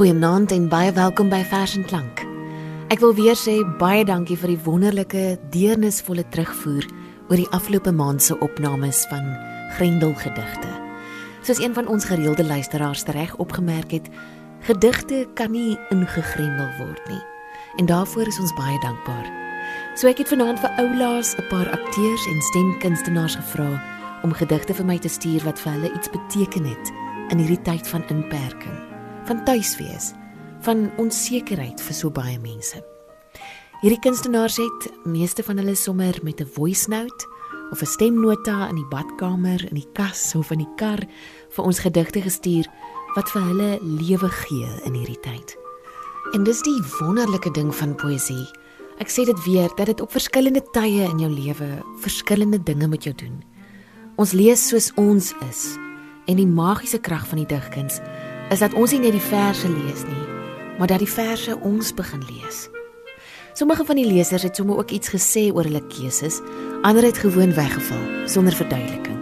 Goeienaand en baie welkom by Vers en Klank. Ek wil weer sê baie dankie vir die wonderlike, deernisvolle terugvoer oor die afgelope maand se opnames van Grendel gedigte. Soos een van ons gereelde luisteraars reg opgemerk het, gedigte kan nie ingegrendel word nie. En daarvoor is ons baie dankbaar. So ek het vanaand vir oulaas 'n paar akteurs en stemkunstenaars gevra om gedigte vir my te stuur wat vir hulle iets beteken het in hierdie tyd van inperking, van tuiswees, van onsekerheid vir so baie mense. Hierdie kunstenaars het meeste van hulle sommer met 'n voice note of 'n stemnota in die badkamer, in die kas of in die kar vir ons gedigte gestuur wat vir hulle lewe gee in hierdie tyd. En dis die wonderlike ding van poësie. Ek sê dit weer dat dit op verskillende tye in jou lewe verskillende dinge met jou doen. Ons lees soos ons is En die magiese krag van die digkuns is dat ons nie net die verse lees nie, maar dat die verse ons begin lees. Sommige van die lesers het sommer ook iets gesê oor hulle keuses, ander het gewoon weggeval sonder verduideliking.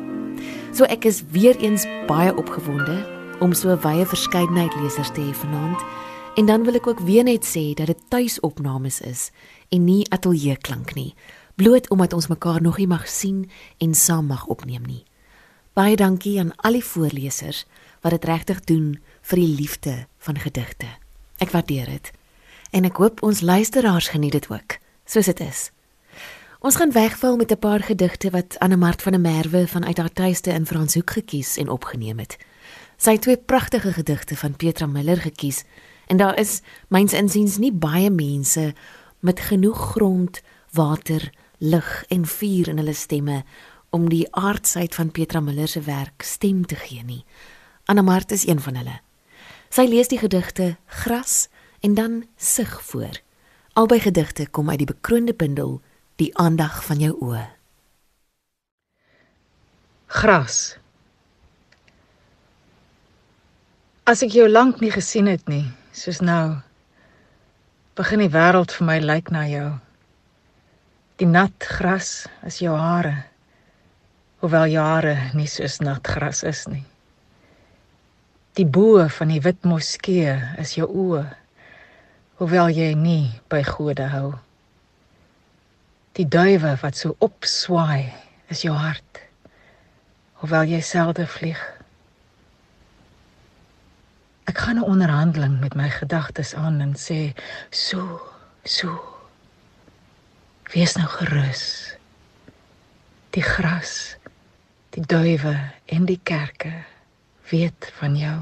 So ek is weer eens baie opgewonde om so 'n wye verskeidenheid lesers te hê vanaand. En dan wil ek ook weer net sê dat dit tuisopnames is en nie ateljee klank nie, bloot omdat ons mekaar nog nie mag sien en saam mag opneem nie. Baie dankie aan al die voorlesers wat dit regtig doen vir die liefde van gedigte. Ek waardeer dit. En ek hoop ons luisteraars geniet dit ook, soos dit is. Ons gaan wegval met 'n paar gedigte wat Anne Mart van der Merwe vanuit haar tuiste in Franshoek gekies en opgeneem het. Sy het twee pragtige gedigte van Petra Miller gekies en daar is myns insiens nie baie mense met genoeg grond, water, lig en vuur in hulle stemme om die aardsheid van Petra Miller se werk stem te gee nie. Anna Mart is een van hulle. Sy lees die gedigte Gras en dan Sug voor. Albei gedigte kom uit die bekroonde bundel Die aandag van jou oë. Gras. As ek jou lank nie gesien het nie, soos nou, begin die wêreld vir my lyk na jou. Die nat gras is jou hare hoewel jare nie soos nat gras is nie. Die bo van die wit moskee is jou oë, hoewel jy nie by gode hou. Die duwe wat so opswaai is jou hart, hoewel jy selde vlieg. Ek gaan 'n onderhandeling met my gedagtes aan en sê so, so. Wees nou gerus. Die gras die duwe en die kerke weet van jou.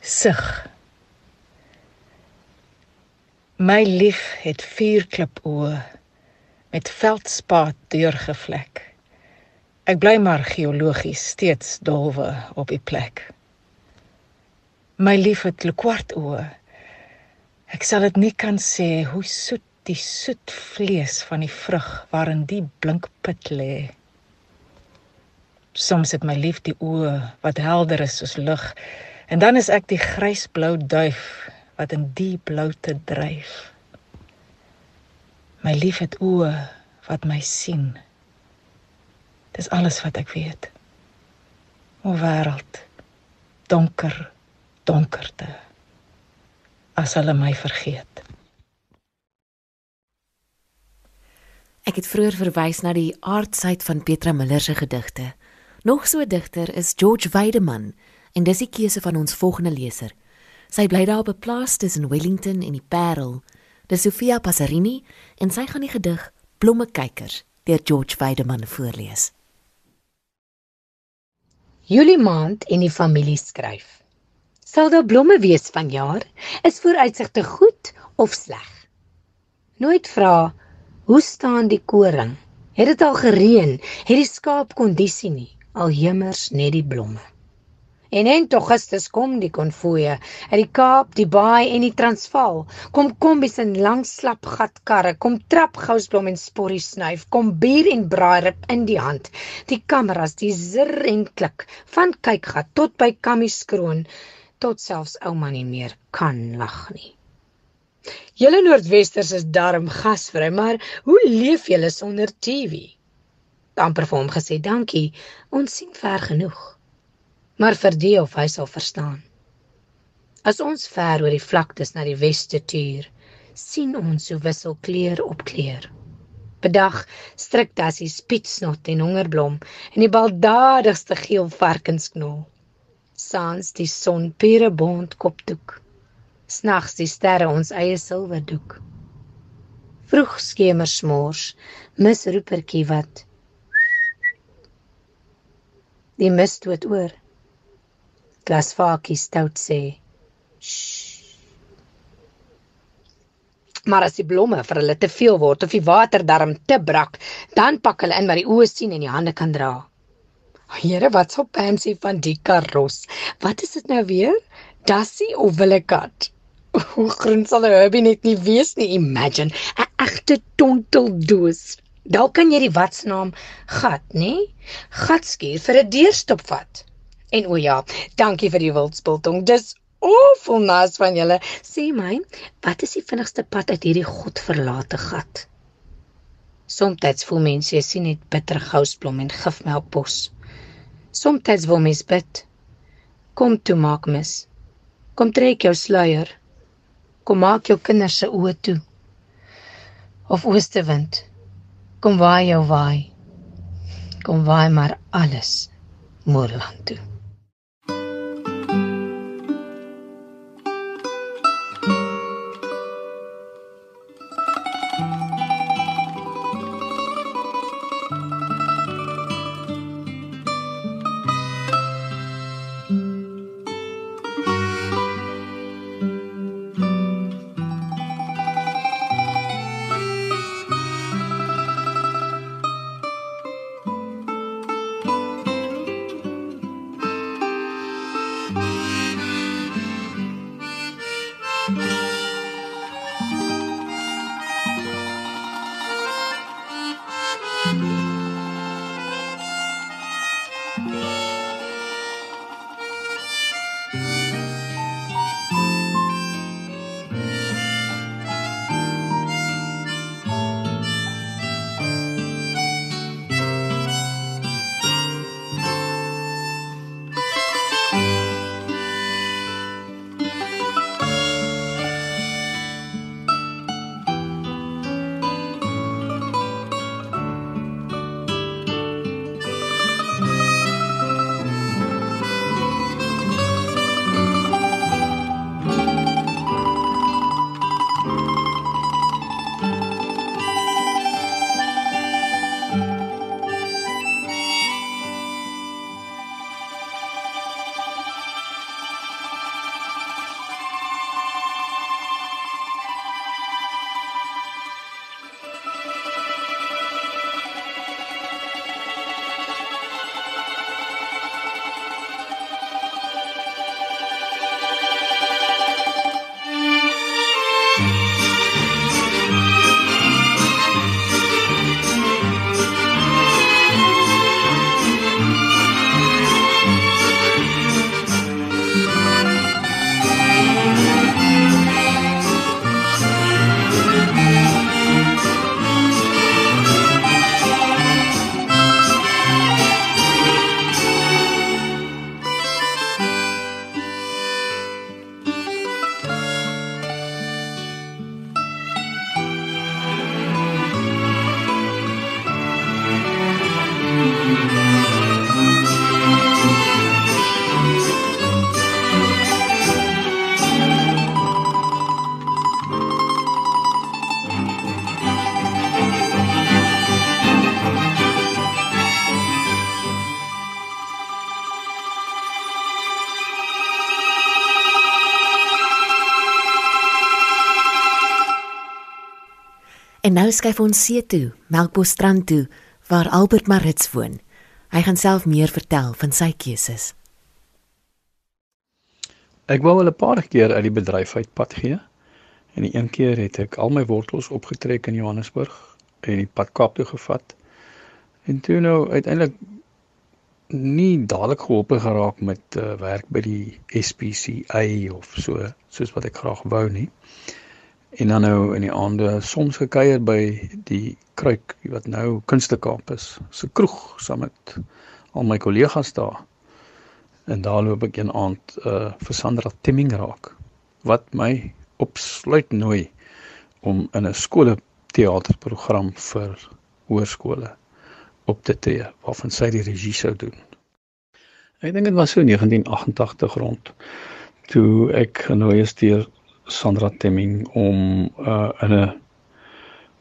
Sug. My lief het vier klip oë met veldspaat deurgevlek. Ek bly maar geologies steeds dolwe op die plek. My lief het kwart oë. Ek sal dit nie kan sê hoe soet die soet vlees van die vrug waarin die blink pit lê. Soms het my lief die oë wat helder is soos lig en dan is ek die grysblou duif wat in die bloute dryf. My lief het oë wat my sien. Dis alles wat ek weet. O wêreld, donker, donkerte. As hulle my vergeet. Ek het vroeër verwys na die aardsheid van Petra Miller se gedigte. Nog so 'n digter is George Weideman en dis die keuse van ons volgende leser. Sy bly daar op 'n plaas tussen Wellington en die Parel. Dis Sofia Passarini en sy gaan die gedig Blommekykers deur George Weideman voorlees. Julie maand en die familie skryf. Sal daar blomme wees vanjaar? Is vooruitsigte goed of sleg? Nooit vra Hoe staan die koring? Het dit al gereën? Het die skaap kondisie nie? Al hemers net die blomme. En in Augustus kom die konvoë uit die Kaap, die Baai en die Transvaal. Kom kombies in lang slap gatkarre, kom trap gousblom en sporrie snuif, kom bier en braairip in die hand. Die kameras, die zir en klik, van kykgat tot by Kammy skroon, tot selfs ouma nie meer kan lag nie. Julle Noordwesters is darm gasvry, maar hoe leef julle sonder TV? Amper vir hom gesê dankie. Ons sien ver genoeg. maar vir die of hy sal verstaan. As ons ver oor die vlaktes na die weste tuur, sien ons hoe wissel kleur op kleur. Bedag stryk Dassie spietsnot en hongerblom en die baldadigste geel varkensknol. Saans die son pure bont kopdoek. Snags die sterre ons eie silwerdoek. Vroeg skemer smors, mis roepertjie wat Die mis dood oor. Glasvakie stout sê. Shh. Maar as die blomme vir hulle te veel word of die water darm te brak, dan pak hulle in wat die oë sien en die hande kan dra. Here, wat sou Pansy van die karos? Wat is dit nou weer? Dassie of willekat? Hoe groen sal 'n herbie net nie wees nie, imagine, 'n egte tonteldoos. Dalk kan jy die watsnaam gat, nê? Gatskuur vir 'n deurstop vat. En o ja, dankie vir die wildspultong. Dis awful nice van julle. Sê my, wat is die vinnigste pad uit hierdie godverlate gat? Somstyds voel mense jy sien net bitter gousblom en gifmelkbos. Somstyds wil mens bid. Kom toe maak mis. Kom trek jou sluier. Kom maak jou kinders se oë toe. Of oostewind. Kom waai jou waai. Kom waai maar alles Moorland toe. En nou skuif ons see toe, Melkbos strand toe, waar Albert Marits woon. Hy gaan self meer vertel van sy keuses. Ek wou al 'n paar keer uit die bedryf uit pad gee. En die een keer het ek al my wortels opgetrek in Johannesburg en die pad Kaap toe gevat. En toe nou uiteindelik nie dadelik gehelp geraak met uh, werk by die SPCA of so soos wat ek graag wou nie en dan nou in die aande soms gekuier by die kruik wat nou Kunstekaap is se kroeg saam met al my kollegas daar En daar loop ek een aand uh vir Sandra Timming raak wat my opsluit nooi om in 'n skole teaterprogram vir hoërskole op te tree waarvan sy die regie sou doen. Ek dink dit was so 1988 rond toe ek genooi is deur Sandra Timming om uh in 'n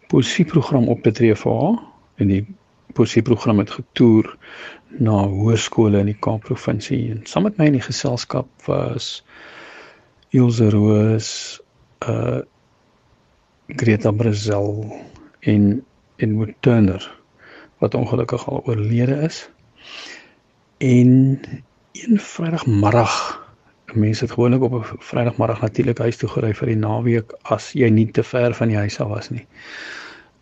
poesieprogram op te tree vir haar en die poesieprogram het getoer na hoërskole in die Kaap provinsie en saam met my in die geselskap was Ilse Roos, uh Greta Brazil en en Wood Turner wat ongelukkig al oorlede is. En een Vrydagmiddag, mense het gewoonlik op 'n Vrydagmiddag natuurlik huis toe gery vir die naweek as jy nie te ver van die huis af was nie.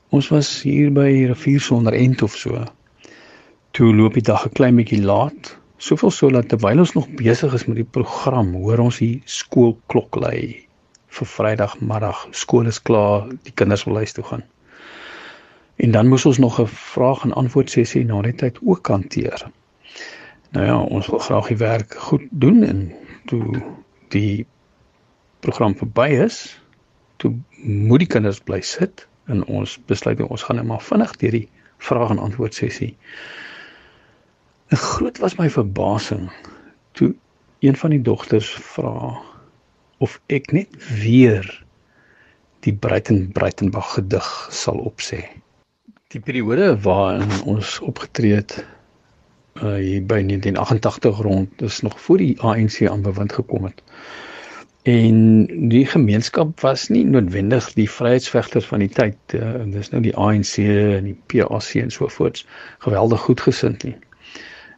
Ons was hier by rivier sonder end of so. Toe loop die dag 'n klein bietjie laat. Soveel so dat terwyl ons nog besig is met die program, hoor ons die skoolklok lui vir Vrydagmiddag. Skool is klaar, die kinders wil huis toe gaan. En dan moes ons nog 'n vraag en antwoord sessie na die tyd ook hanteer. Nou ja, ons wil graag die werk goed doen en toe die program verby is, toe moet die kinders bly sit en ons besluit ons gaan net maar vinnig deur die vraag en antwoord sessie. 'n Groot was my verbasing toe een van die dogters vra of ek net weer die Breiten Breitenbach gedig sal opsê. Die periode waarin ons opgetree het uh hier by 1988 rond is nog voor die ANC aan bewind gekom het. En die gemeenskap was nie noodwendig die vryheidsvegters van die tyd. Uh, dis nou die ANC en die PAC en so voorts geweldig goedgesind nie.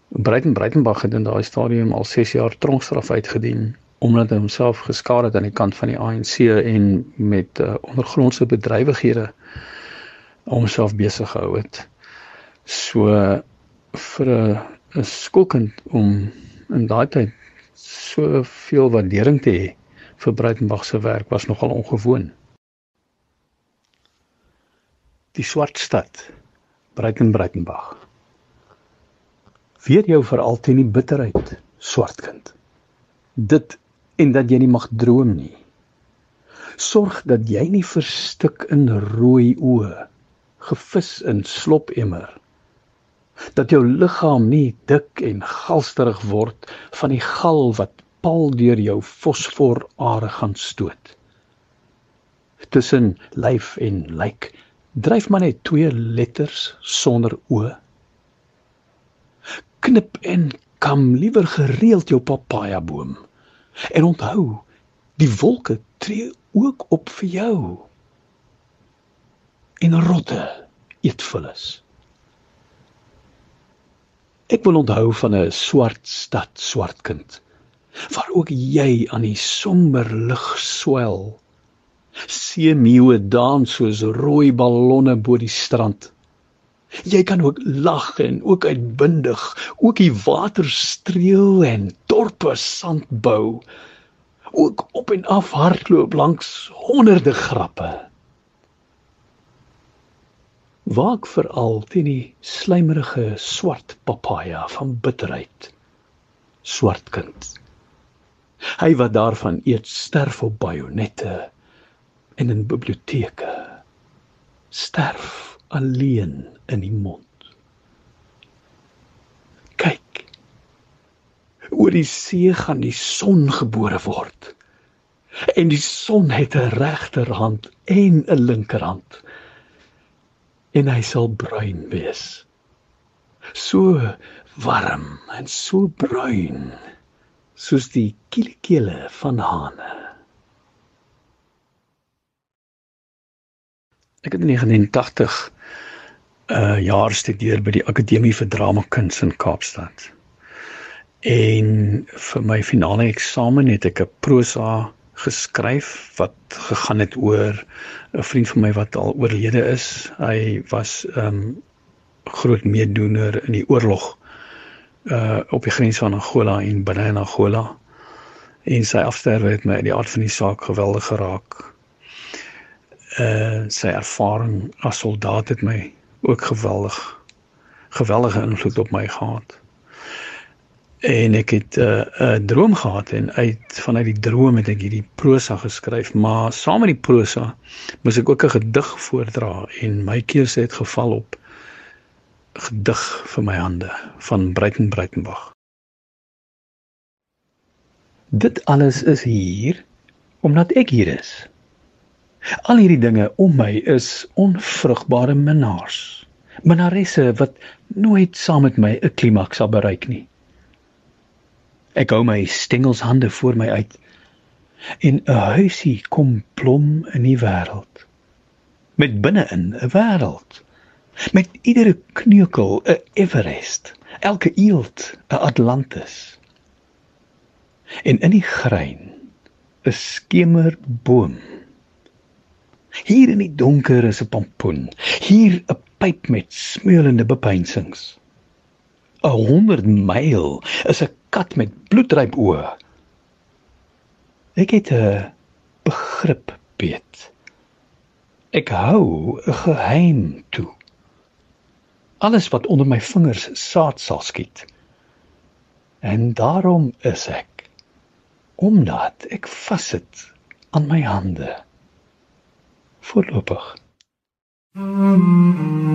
Breiten Breitenbach het in daai stadium al 6 jaar tronkstraf uitgedien omdat hy homself geskaar het aan die kant van die ANC en met uh, ondergrondse bedrywighede homself besig gehou het. So vir 'n skoolkind om in daai tyd soveel waardering te hê vir Breitenberg se werk was nogal ongewoon. Die swart stad, Breitenbreitenberg. Weet jou vir altyd nie bitterheid, swart kind. Dit en dat jy nie mag droom nie. Sorg dat jy nie verstik in rooi oë, gevis in slopemmer. Dat jou liggaam nie dik en galsterig word van die gal wat pal deur jou fosforare gaan stoot. Tussen lyf en lyk dryf maar net twee letters sonder o. Knip en kam liewer gereeld jou papaja boom. En onthou, die wolke tree ook op vir jou. En rotte eet vullis. Ek wil onthou van 'n swart stad, swart kind waar ook jy aan die somber lig swel. Seemeeue dans soos rooi ballonne bo die strand. Jy kan ook lag en ook uitbundig, ook die water streel en dorpe sand bou. Ook op en af hardloop langs honderde grappe. Waak veral teen die slijmerige swart papaja van bitterheid. Swart kind. Hy wat daarvan eet sterf op bajonette en in biblioteke. Sterf alleen in die mond. Kyk. Oor die see gaan die son gebore word. En die son het 'n regterhand en 'n linkerhand. En hy sal bruin wees. So warm en so bruin soos die kielekele van hane. Ek het in 1980 'n uh, jaar studeer by die Akademie vir Dramakuns in Kaapstad. En vir my finale eksamen het ek 'n prosa geskryf wat gegaan het oor 'n vriend van my wat al oorlede is. Hy was 'n um, groot meedoener in die oorlog uh op die grens van Angola en binne in Angola. En sy afsterwe het my uit die aard van die saak geweldig geraak. Uh sy ervaring as soldaat het my ook geweldig geweldige invloed op my gehad. En ek het 'n uh, 'n droom gehad en uit vanuit die droom het ek hierdie prosa geskryf maar saam met die prosa moes ek ook 'n gedig voordra en my keuse het geval op gedig vir my hande van Breiten Breitenbach. Dit alles is hier omdat ek hier is. Al hierdie dinge om my is onvrugbare minnaars. Minnaresse wat nooit saam met my 'n klimaks sal bereik nie Ek hou my stengelshande voor my uit. En 'n huisie kom plom in die wêreld. Met binne-in 'n wêreld. Met iedere kneukel 'n Everest, elke eeld 'n Atlantis. En in die grein 'n skemerboom. Hier in die donker is 'n pompoen. Hier 'n pyp met smeulende bepeinsings. 'n 100 myl is 'n kat met bloedryp oë. Ek het 'n begrip weet. Ek hou 'n geheim toe. Alles wat onder my vingers saad sal skiet. En daarom is ek omdat ek vassit aan my hande. Voorlopig. Mm -hmm.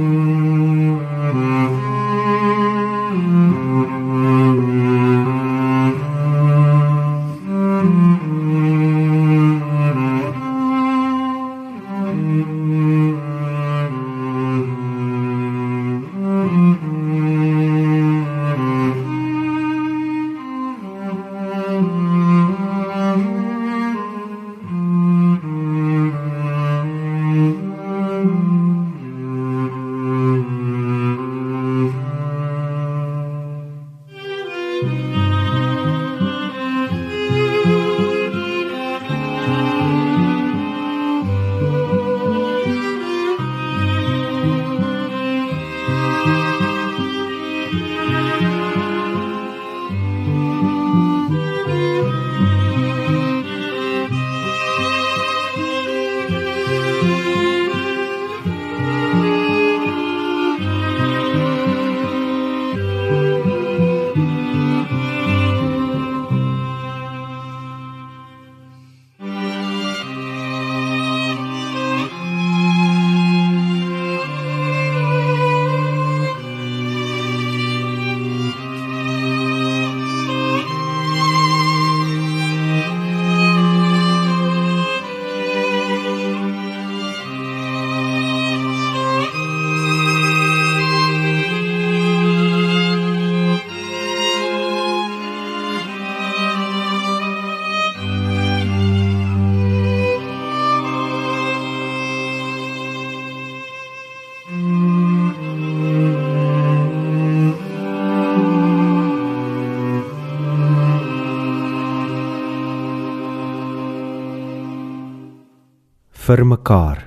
Vir mekaar.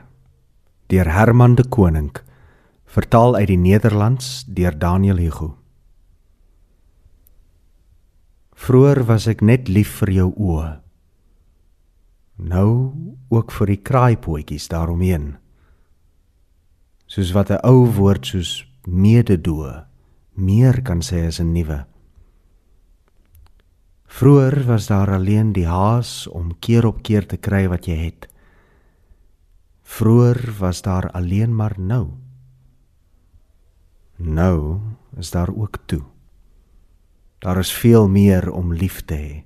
Deur Herman de Koning vertaal uit die Nederlands deur Daniel Hugo. Vroer was ek net lief vir jou oë. Nou ook vir die kraaipootjies daaromheen. Soos wat 'n ou woord soos mededoe meer kan sê as 'n nuwe. Vroer was daar alleen die haas om keer op keer te kry wat jy het Vroer was daar alleen maar nou. Nou is daar ook toe. Daar is veel meer om lief te hê.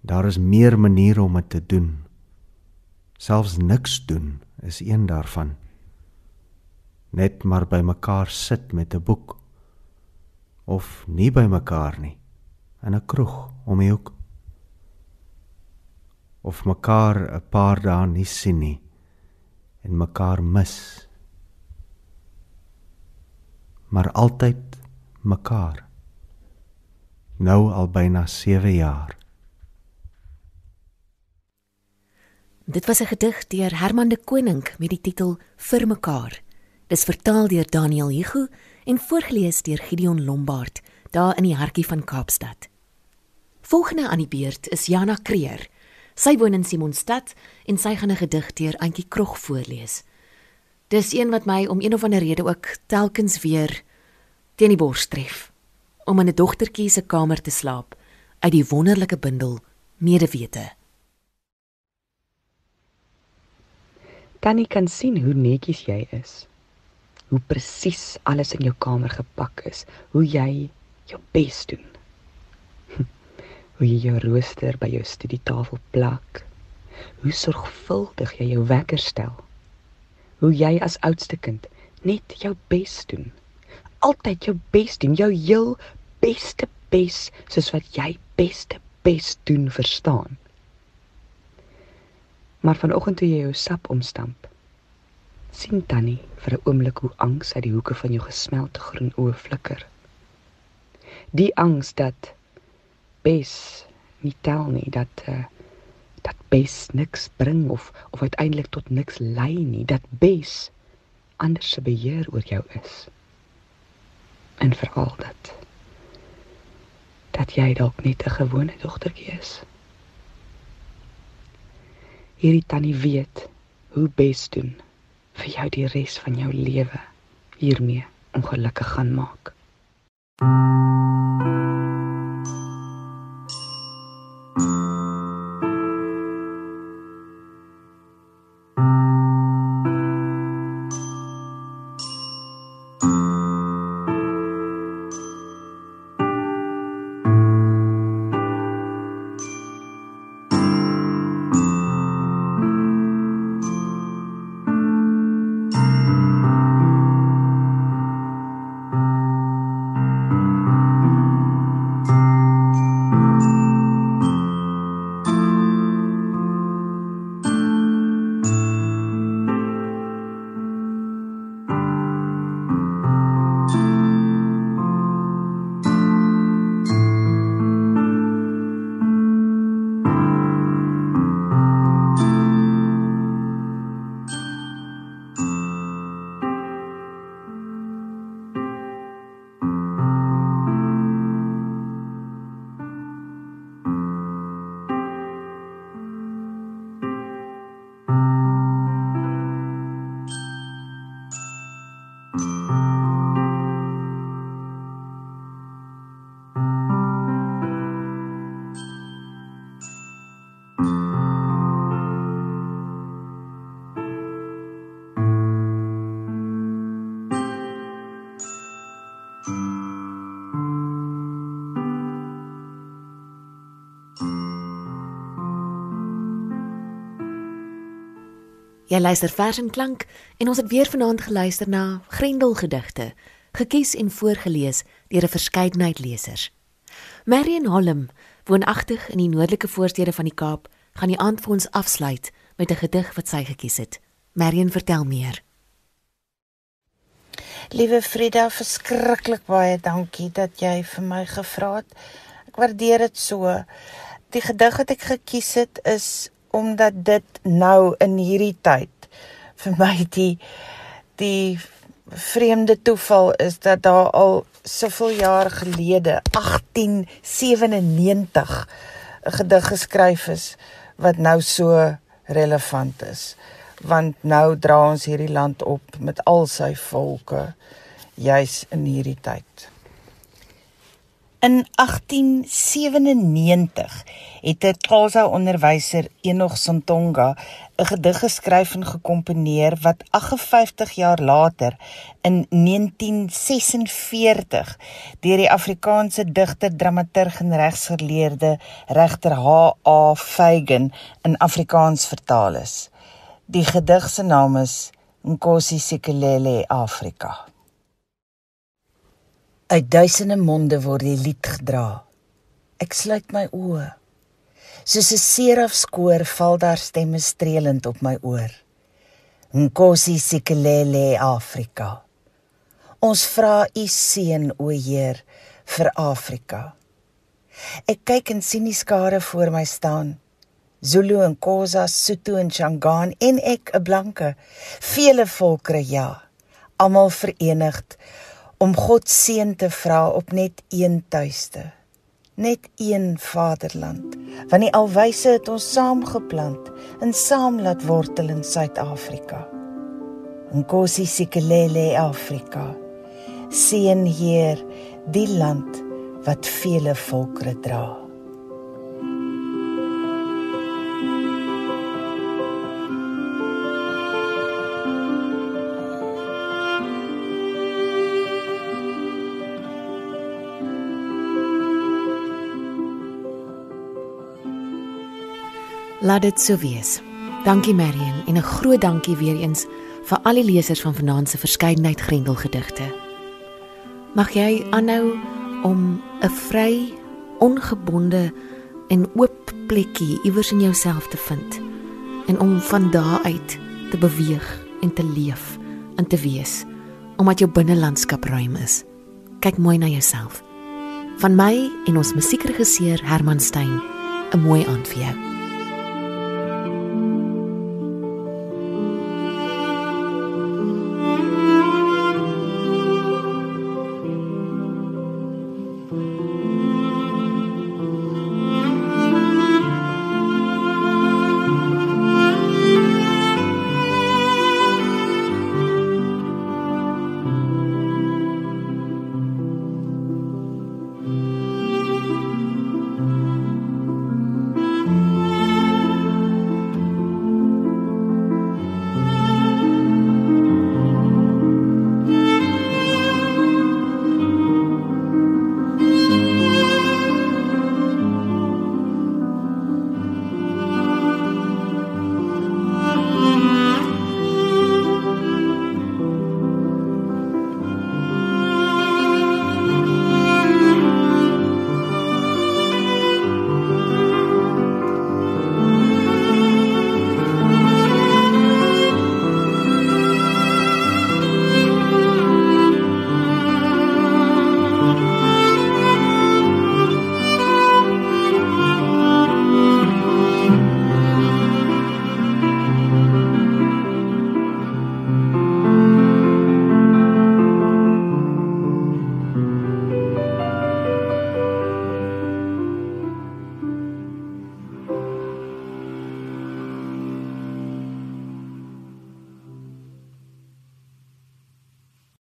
Daar is meer maniere om dit te doen. Selfs niks doen is een daarvan. Net maar by mekaar sit met 'n boek of nie by mekaar nie in 'n kroeg om die hoek of mekaar 'n paar dae nie sien nie en mekaar mis. Maar altyd mekaar. Nou al byna 7 jaar. Dit was 'n gedig deur Herman de Koning met die titel Vir mekaar. Dis vertaal deur Daniel Hugo en voorgeles deur Gideon Lombard daar in die hartjie van Kaapstad. Volgende aan die beurt is Jana Kreer. Sy woon in Simonstad en sy gaan 'n gedig deur Antjie Krog voorlees. Dis een wat my om een of ander rede ook telkens weer teen die bors tref. om in 'n dogtertjie se kamer te slaap uit die wonderlike bundel Medewete. Tannie kan sien hoe netjies jy is. Hoe presies alles in jou kamer gepak is, hoe jy jou bes doen. Hoe jy jou rooster by jou studietafel plak. Hoe sorgvuldig jy jou wekker stel. Hoe jy as oudste kind net jou bes doen. Altyd jou bes doen, jou heel beste bes soos wat jy beste bes doen verstaan. Maar vanoggend toe jy jou sap omstamp, sien Tannie vir 'n oomblik hoe angs uit die hoeke van jou gesmelte groen oë flikker. Die angs dat bes nie tel nie, dat uh, dat bes niks bring of of uiteindelik tot niks lei nie, dat bes ander se beheer oor jou is. En veral dat dat jy dalk net 'n gewone dogtertjie is. Hierdie tannie weet hoe bes doen vir jou die res van jou lewe hiermee ongelukkig gaan maak. Thank you. Jy luister vers en klank en ons het weer vanaand geluister na Grendel gedigte, gekies en voorgeles deur 'n verskeidenheid lesers. Marion Holm, woonagtig in die noordelike voorstede van die Kaap, gaan die aand vir ons afsluit met 'n gedig wat sy gekies het. Marion, vertel meer. Liewe Frida, verskriklik baie dankie dat jy vir my gevra het. Ek waardeer dit so. Die gedig wat ek gekies het is omdat dit nou in hierdie tyd vir my die die vreemde toeval is dat daar al soveel jaar gelede 1897 'n gedig geskryf is wat nou so relevant is. Want nou dra ons hierdie land op met al sy volke juis in hierdie tyd In 1897 het 'n Xhosa onderwyser, Enoch Sontonga, 'n gedig geskryf en gekomponeer wat 58 jaar later in 1946 deur die Afrikaanse digter, dramaturg en regsgeleerde regter H.A. Feigen in Afrikaans vertaal is. Die gedig se naam is Nkosi Sikelele Afrika. Uit duisende monde word die lied gedra. Ek sluit my oë. Soos 'n serafskoor val daar stemme strelend op my oor. Nkosi sikelele Afrika. Ons vra u seën o Heer vir Afrika. Ek kyk en sien die skare voor my staan. Zulu en Khoza, Sotho en Shangaan en ek 'n blanke, vele volkere ja, almal verenigd om God seën te vra op net een tuiste, net een vaderland. Want die alwyse het ons saamgeplant en saam laat wortel in Suid-Afrika. Nkosi sikelele Afrika. Seën Heer die land wat vele volkere dra. Laat dit so wees. Dankie Marion en 'n groot dankie weer eens vir al die lesers van vanaand se verskeidenheid Grendelgedigte. Mag jy aanhou om 'n vry, ongebonde en oop plekkie iewers in jouself te vind en om van daar uit te beweeg en te leef en te wees omdat jou binnelandskap ruim is. Kyk mooi na jouself. Van my en ons musiekregisseur Herman Stein, 'n mooi aand vir jou.